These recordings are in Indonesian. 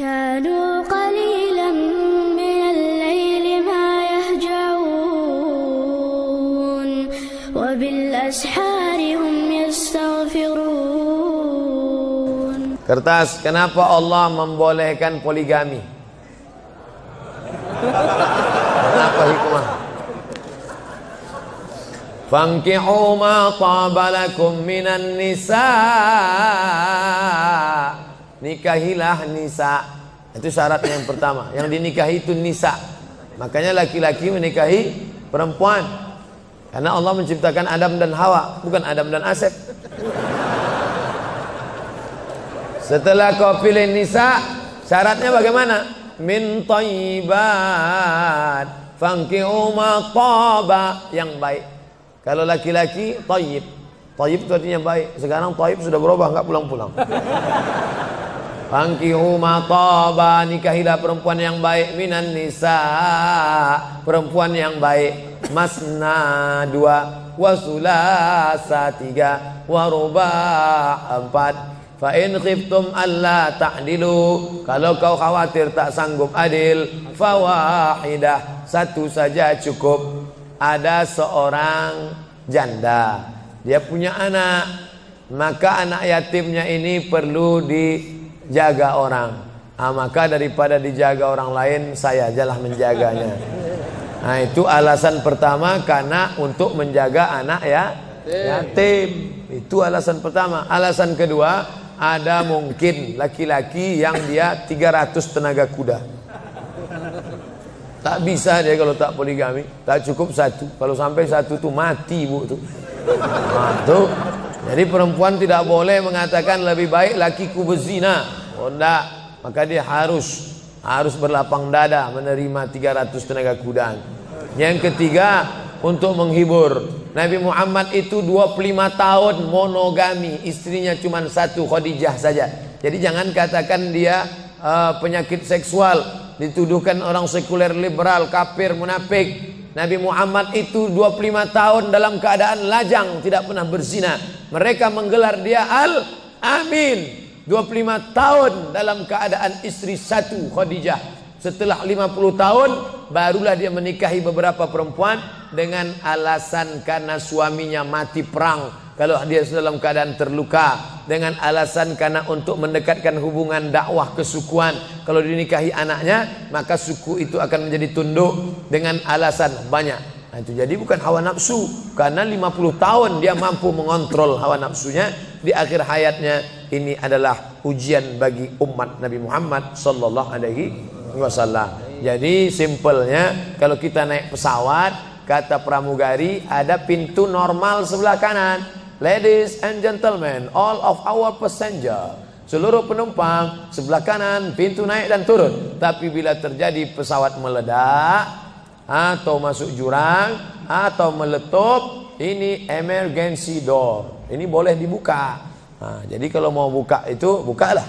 كانوا قليلا من الليل ما يهجعون وبالأسحار هم يستغفرون Kertas, kenapa Allah membolehkan poligami? Kenapa hikmah? Fankihu ma tabalakum minan nisa Nikahilah nisa Itu syarat yang pertama Yang dinikahi itu nisa Makanya laki-laki menikahi perempuan Karena Allah menciptakan Adam dan Hawa Bukan Adam dan Asep Setelah kau pilih nisa Syaratnya bagaimana? Min tayyibat Fankihu ma Yang baik kalau laki-laki tayyib. Tayyib itu artinya baik. Sekarang tayyib sudah berubah enggak pulang-pulang. Fankihu ma taba nikahilah perempuan yang baik minan nisa. Perempuan yang baik. Masna dua, wasulasa tiga, waruba empat. Fa in khiftum alla ta'dilu kalau kau khawatir tak sanggup adil fawahidah satu saja cukup ada seorang janda dia punya anak maka anak yatimnya ini perlu dijaga orang ah, maka daripada dijaga orang lain saya ajalah menjaganya nah itu alasan pertama karena untuk menjaga anak ya yatim itu alasan pertama alasan kedua ada mungkin laki-laki yang dia 300 tenaga kuda Tak bisa dia kalau tak poligami. Tak cukup satu. Kalau sampai satu tu mati bu tu. Nah, tu. Jadi perempuan tidak boleh mengatakan lebih baik lakiku berzina. Oh enggak. Maka dia harus harus berlapang dada menerima 300 tenaga kuda. Yang ketiga untuk menghibur. Nabi Muhammad itu 25 tahun monogami, istrinya cuma satu Khadijah saja. Jadi jangan katakan dia uh, penyakit seksual dituduhkan orang sekuler liberal kafir munafik Nabi Muhammad itu 25 tahun dalam keadaan lajang tidak pernah berzina. Mereka menggelar dia al amin 25 tahun dalam keadaan istri satu Khadijah. Setelah 50 tahun barulah dia menikahi beberapa perempuan dengan alasan karena suaminya mati perang kalau dia dalam keadaan terluka dengan alasan karena untuk mendekatkan hubungan dakwah kesukuan. Kalau dinikahi anaknya maka suku itu akan menjadi tunduk dengan alasan banyak. Nah, itu jadi bukan hawa nafsu. Karena 50 tahun dia mampu mengontrol hawa nafsunya di akhir hayatnya ini adalah ujian bagi umat Nabi Muhammad sallallahu alaihi wasallam. Jadi simpelnya kalau kita naik pesawat kata pramugari ada pintu normal sebelah kanan Ladies and gentlemen, all of our passenger, seluruh penumpang sebelah kanan pintu naik dan turun. Tapi bila terjadi pesawat meledak atau masuk jurang atau meletup, ini emergency door. Ini boleh dibuka. Nah, jadi kalau mau buka itu bukalah.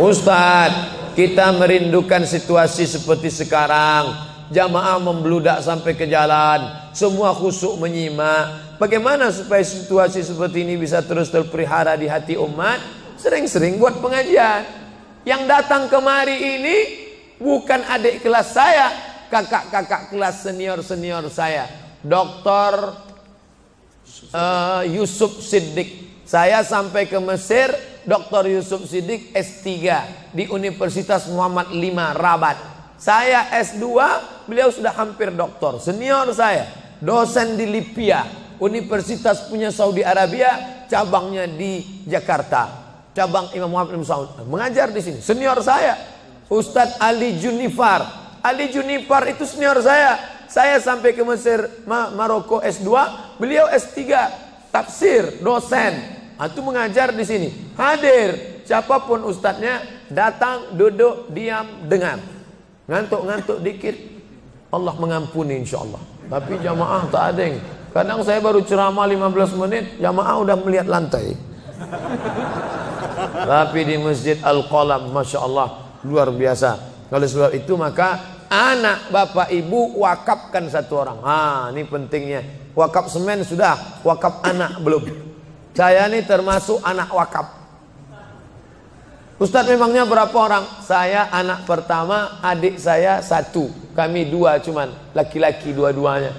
Ustadz, kita merindukan situasi seperti sekarang jamaah membludak sampai ke jalan, semua khusuk menyimak. Bagaimana supaya situasi seperti ini bisa terus terpelihara di hati umat? Sering-sering buat pengajian. Yang datang kemari ini bukan adik kelas saya, kakak-kakak kelas senior-senior saya. Doktor uh, Yusuf Siddiq. Saya sampai ke Mesir, Dr. Yusuf Siddiq S3 di Universitas Muhammad V Rabat. Saya S2, beliau sudah hampir doktor. Senior saya, dosen di Libya, Universitas punya Saudi Arabia, cabangnya di Jakarta. Cabang Imam Muhammad bin Saud. Mengajar di sini. Senior saya, Ustadz Ali Junifar. Ali Junifar itu senior saya. Saya sampai ke Mesir, Maroko S2, beliau S3, tafsir, dosen. Itu mengajar di sini. Hadir, siapa pun ustadznya, datang, duduk, diam, dengar. Ngantuk-ngantuk dikit. Allah mengampuni insya Allah Tapi jamaah tak ada yang Kadang saya baru ceramah 15 menit Jamaah udah melihat lantai. Tapi di Masjid Al-Qalam Masya Allah Luar biasa. Kalau sebab itu maka Anak bapak ibu wakafkan satu orang. Ha ini pentingnya. Wakaf semen sudah Wakaf anak belum. Saya ini termasuk anak wakaf Ustadz memangnya berapa orang? Saya anak pertama, adik saya satu. Kami dua cuman, laki-laki dua-duanya.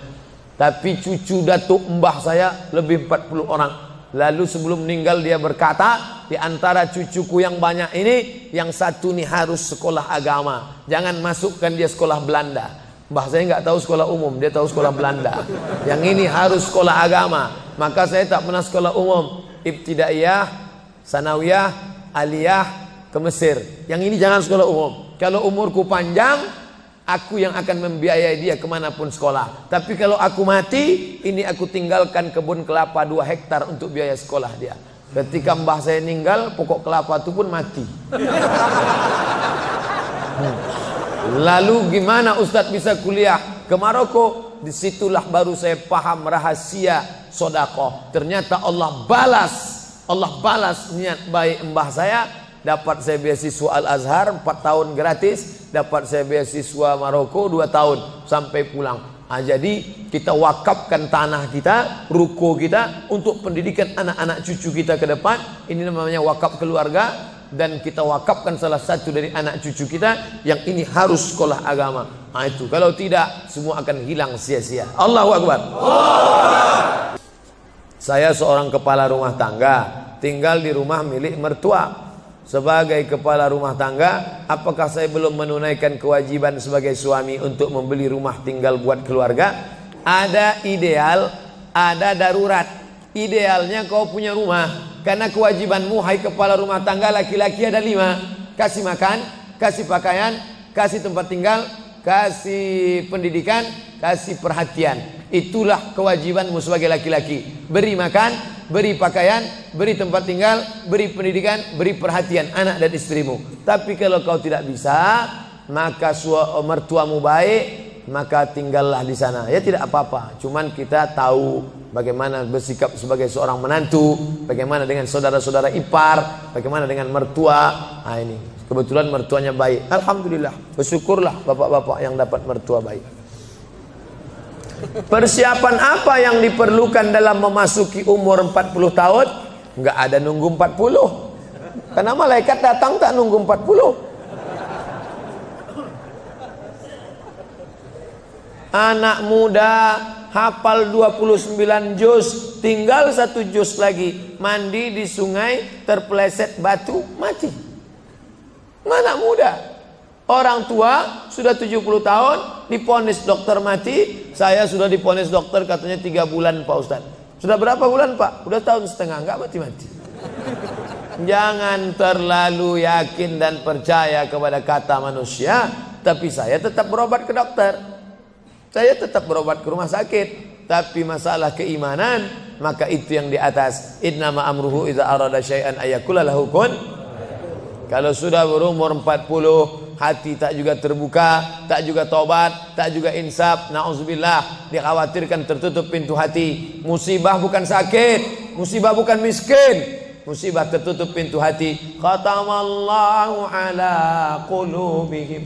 Tapi cucu datuk mbah saya lebih 40 orang. Lalu sebelum meninggal dia berkata, di antara cucuku yang banyak ini, yang satu nih harus sekolah agama. Jangan masukkan dia sekolah Belanda. Mbah saya nggak tahu sekolah umum, dia tahu sekolah Belanda. Yang ini harus sekolah agama. Maka saya tak pernah sekolah umum. Ibtidaiyah, sanawiyah, aliyah, ke Mesir. Yang ini jangan sekolah umum. Kalau umurku panjang, aku yang akan membiayai dia ke mana pun sekolah. Tapi kalau aku mati, ini aku tinggalkan kebun kelapa 2 hektar untuk biaya sekolah dia. Ketika mbah saya meninggal, pokok kelapa itu pun mati. Hmm. Lalu gimana Ustadz bisa kuliah ke Maroko? Di situlah baru saya paham rahasia sodakoh. Ternyata Allah balas, Allah balas niat baik mbah saya dapat saya beasiswa Al Azhar 4 tahun gratis, dapat saya beasiswa Maroko 2 tahun sampai pulang. Nah, jadi kita wakafkan tanah kita, ruko kita untuk pendidikan anak-anak cucu kita ke depan. Ini namanya wakaf keluarga dan kita wakafkan salah satu dari anak cucu kita yang ini harus sekolah agama. Nah, itu kalau tidak semua akan hilang sia-sia. Allahu Akbar. Saya seorang kepala rumah tangga, tinggal di rumah milik mertua sebagai kepala rumah tangga, apakah saya belum menunaikan kewajiban sebagai suami untuk membeli rumah tinggal buat keluarga? Ada ideal, ada darurat. Idealnya kau punya rumah, karena kewajibanmu hai kepala rumah tangga laki-laki ada lima. Kasih makan, kasih pakaian, kasih tempat tinggal, kasih pendidikan, kasih perhatian. Itulah kewajibanmu sebagai laki-laki. Beri makan, beri pakaian, beri tempat tinggal, beri pendidikan, beri perhatian anak dan istrimu. Tapi kalau kau tidak bisa, maka mertuamu baik, maka tinggallah di sana. Ya tidak apa-apa. Cuman kita tahu bagaimana bersikap sebagai seorang menantu, bagaimana dengan saudara-saudara ipar, bagaimana dengan mertua. Nah ini kebetulan mertuanya baik. Alhamdulillah. Bersyukurlah bapak-bapak yang dapat mertua baik. Persiapan apa yang diperlukan dalam memasuki umur 40 tahun? Enggak ada nunggu 40. Karena malaikat datang tak nunggu 40. Anak muda hafal 29 juz, tinggal satu juz lagi. Mandi di sungai, terpeleset batu, mati. Anak muda Orang tua sudah 70 tahun diponis dokter mati, saya sudah diponis dokter katanya tiga bulan Pak Ustaz. Sudah berapa bulan Pak? Udah tahun setengah, nggak mati-mati. Jangan terlalu yakin dan percaya kepada kata manusia, tapi saya tetap berobat ke dokter. Saya tetap berobat ke rumah sakit. Tapi masalah keimanan, maka itu yang di atas. Innama amruhu idza arada syai'an ayakula lahu kun. Kalau sudah berumur 40 hati tak juga terbuka, tak juga tobat, tak juga insaf. Nauzubillah, dikhawatirkan tertutup pintu hati. Musibah bukan sakit, musibah bukan miskin. Musibah tertutup pintu hati. Khatamallahu ala qulubihim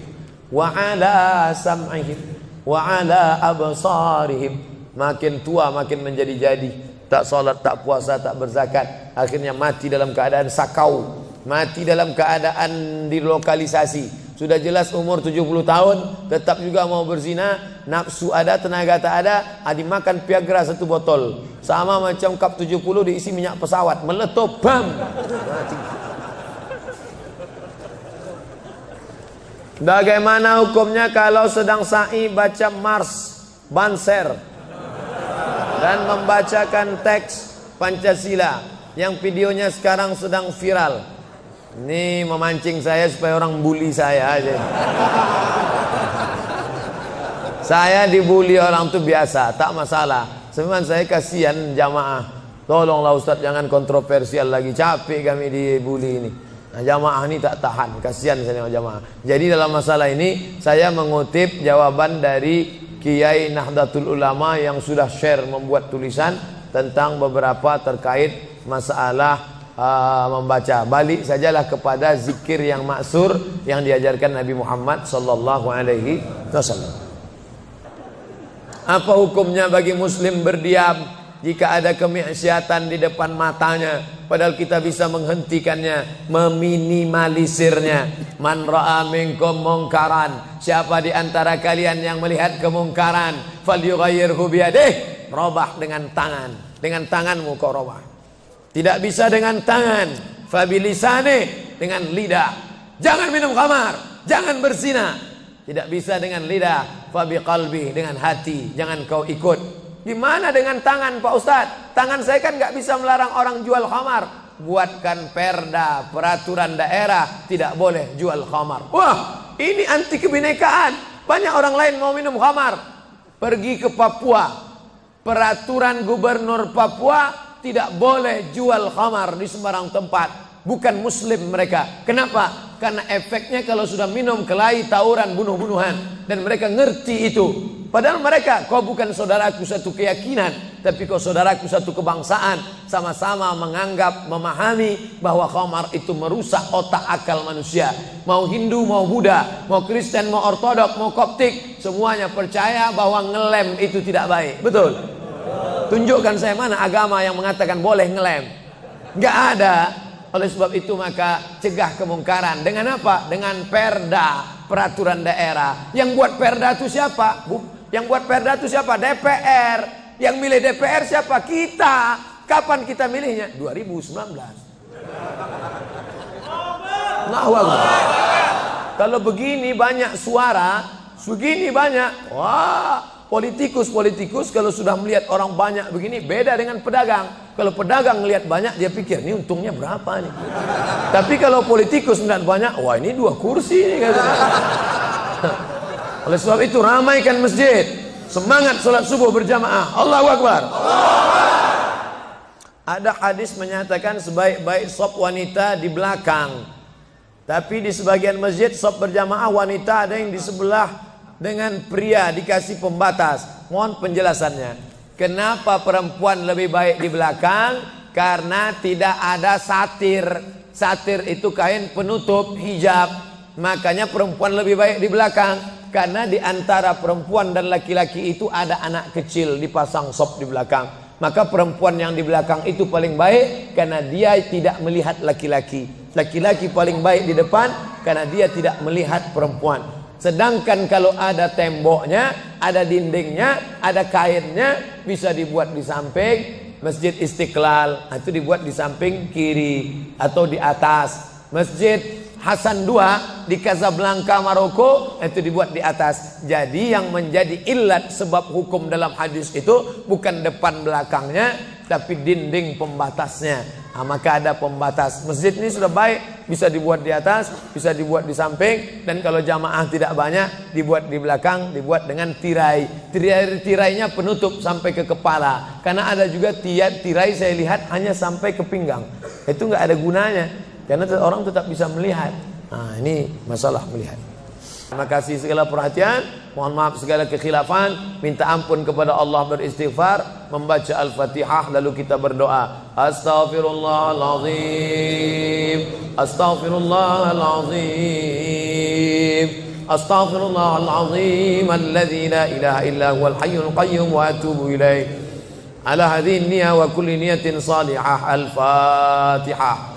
wa ala sam'ihim wa ala absarihim. Makin tua makin menjadi-jadi. Tak salat, tak puasa, tak berzakat. Akhirnya mati dalam keadaan sakau. Mati dalam keadaan dilokalisasi sudah jelas umur 70 tahun tetap juga mau berzina, nafsu ada, tenaga tak ada, adi makan Viagra satu botol. Sama macam kap 70 diisi minyak pesawat, meletup bam. Bagaimana hukumnya kalau sedang sa'i baca Mars, Banser dan membacakan teks Pancasila yang videonya sekarang sedang viral? Ini memancing saya supaya orang bully saya aja. saya dibully orang tuh biasa, tak masalah. Sebenarnya saya kasihan jamaah. Tolonglah Ustaz jangan kontroversial lagi. Capek kami dibully ini. Nah, jamaah ini tak tahan, kasihan saya dengan jamaah. Jadi dalam masalah ini saya mengutip jawaban dari Kiai Nahdlatul Ulama yang sudah share membuat tulisan tentang beberapa terkait masalah uh, membaca. Balik sajalah kepada zikir yang maksur yang diajarkan Nabi Muhammad sallallahu alaihi wasallam. Apa hukumnya bagi muslim berdiam jika ada kemaksiatan di depan matanya padahal kita bisa menghentikannya meminimalisirnya? Man ra'a minkum mungkaran. Siapa di antara kalian yang melihat kemungkaran falyughayyirhu biyadih robah dengan tangan. Dengan tanganmu kau robah tidak bisa dengan tangan fabilisane dengan lidah jangan minum khamar jangan berzina tidak bisa dengan lidah fabi qalbi dengan hati jangan kau ikut Gimana dengan tangan Pak Ustadz? Tangan saya kan nggak bisa melarang orang jual khamar. Buatkan perda, peraturan daerah tidak boleh jual khamar. Wah, ini anti kebinekaan. Banyak orang lain mau minum khamar. Pergi ke Papua. Peraturan gubernur Papua tidak boleh jual khamar di sembarang tempat. Bukan muslim mereka. Kenapa? Karena efeknya kalau sudah minum kelahi, tawuran, bunuh-bunuhan. Dan mereka ngerti itu. Padahal mereka, kau bukan saudaraku satu keyakinan, tapi kau saudaraku satu kebangsaan. Sama-sama menganggap, memahami bahwa khamar itu merusak otak akal manusia. Mau Hindu, mau Buddha, mau Kristen, mau Ortodok, mau Koptik, semuanya percaya bahwa ngelem itu tidak baik. Betul? Tunjukkan saya mana agama yang mengatakan boleh ngelem. Gak ada. Oleh sebab itu maka cegah kemungkaran. Dengan apa? Dengan perda, peraturan daerah. Yang buat perda itu siapa? Yang buat perda itu siapa? DPR. Yang milih DPR siapa? Kita. Kapan kita milihnya? 2019. Nah, Kalau begini banyak suara, segini banyak. Wah, politikus-politikus kalau sudah melihat orang banyak begini beda dengan pedagang. Kalau pedagang melihat banyak dia pikir ini untungnya berapa nih. Tapi kalau politikus melihat banyak, wah ini dua kursi nih katanya. Oleh sebab itu ramaikan masjid. Semangat sholat subuh berjamaah. Allahu Akbar. Ada hadis menyatakan sebaik-baik sop wanita di belakang. Tapi di sebagian masjid sop berjamaah wanita ada yang di sebelah dengan pria dikasih pembatas. Mohon penjelasannya. Kenapa perempuan lebih baik di belakang? Karena tidak ada satir. Satir itu kain penutup hijab. Makanya perempuan lebih baik di belakang. Karena di antara perempuan dan laki-laki itu ada anak kecil dipasang sop di belakang. Maka perempuan yang di belakang itu paling baik karena dia tidak melihat laki-laki. Laki-laki paling baik di depan karena dia tidak melihat perempuan. Sedangkan kalau ada temboknya, ada dindingnya, ada kainnya, bisa dibuat di samping Masjid Istiqlal. Itu dibuat di samping kiri atau di atas. Masjid Hasan II di Casablanca Maroko itu dibuat di atas. Jadi yang menjadi ilat sebab hukum dalam hadis itu bukan depan belakangnya tapi dinding pembatasnya. Nah, maka ada pembatas. Masjid ini sudah baik, bisa dibuat di atas, bisa dibuat di samping dan kalau jamaah tidak banyak dibuat di belakang, dibuat dengan tirai. Tirai-tirainya penutup sampai ke kepala. Karena ada juga tirai, tirai saya lihat hanya sampai ke pinggang. Itu nggak ada gunanya. Karena orang tetap bisa melihat. Nah, ini masalah melihat. Terima kasih segala perhatian. Mohon maaf segala kekhilafan. Minta ampun kepada Allah beristighfar. Membaca Al-Fatihah lalu kita berdoa. Astaghfirullahalazim. Astaghfirullahalazim. Astaghfirullahalazim. Alladhi la ilaha illa huwal hayyul qayyum wa atubu ilaih. Ala hadhihi niyah wa kulli niyatin salihah. Al-Fatihah.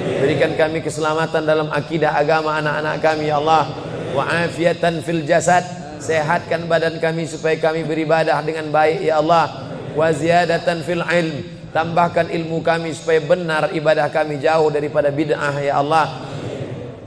Berikan kami keselamatan dalam akidah agama anak-anak kami ya Allah. Wa afiatan fil jasad. Sehatkan badan kami supaya kami beribadah dengan baik ya Allah. Wa ziyadatan fil ilm. Tambahkan ilmu kami supaya benar ibadah kami jauh daripada bid'ah ya Allah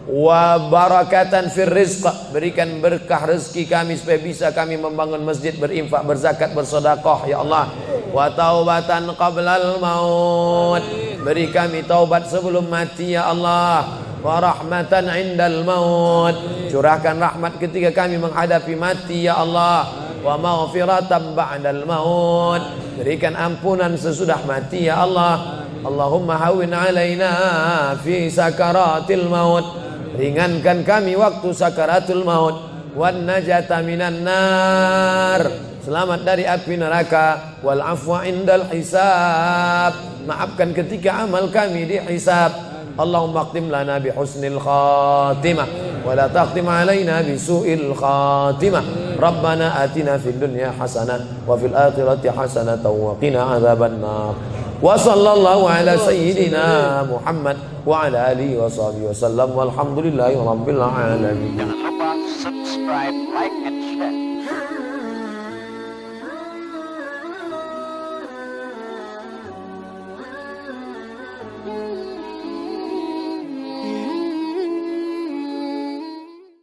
wa barakatan fir rizq berikan berkah rezeki kami supaya bisa kami membangun masjid berinfak berzakat bersedekah ya Allah wa taubatan qablal maut beri kami taubat sebelum mati ya Allah. Wa rahmatan indal maut. Curahkan rahmat ketika kami menghadapi mati ya Allah. Wa maghfiratan ba'dal maut. Berikan ampunan sesudah mati ya Allah. Allahumma hawin alaina fi sakaratil maut. Ringankan kami waktu sakaratul maut wan najata minan nar. Selamat dari api neraka. Wal afwa indal hisab. Maafkan ketika amal kami dihisab Allahumma khtim lana bi husnil khatimah. Wa la takhtim alaina bi su'il khatimah. Rabbana atina fid dunya hasanah wa fil akhirati hasanah wa qina adzaban nar wa sallallahu ala sayyidina Muhammad wa ala alihi wa sahbihi wasallam walhamdulillahi rabbil alamin. Subscribe, like, and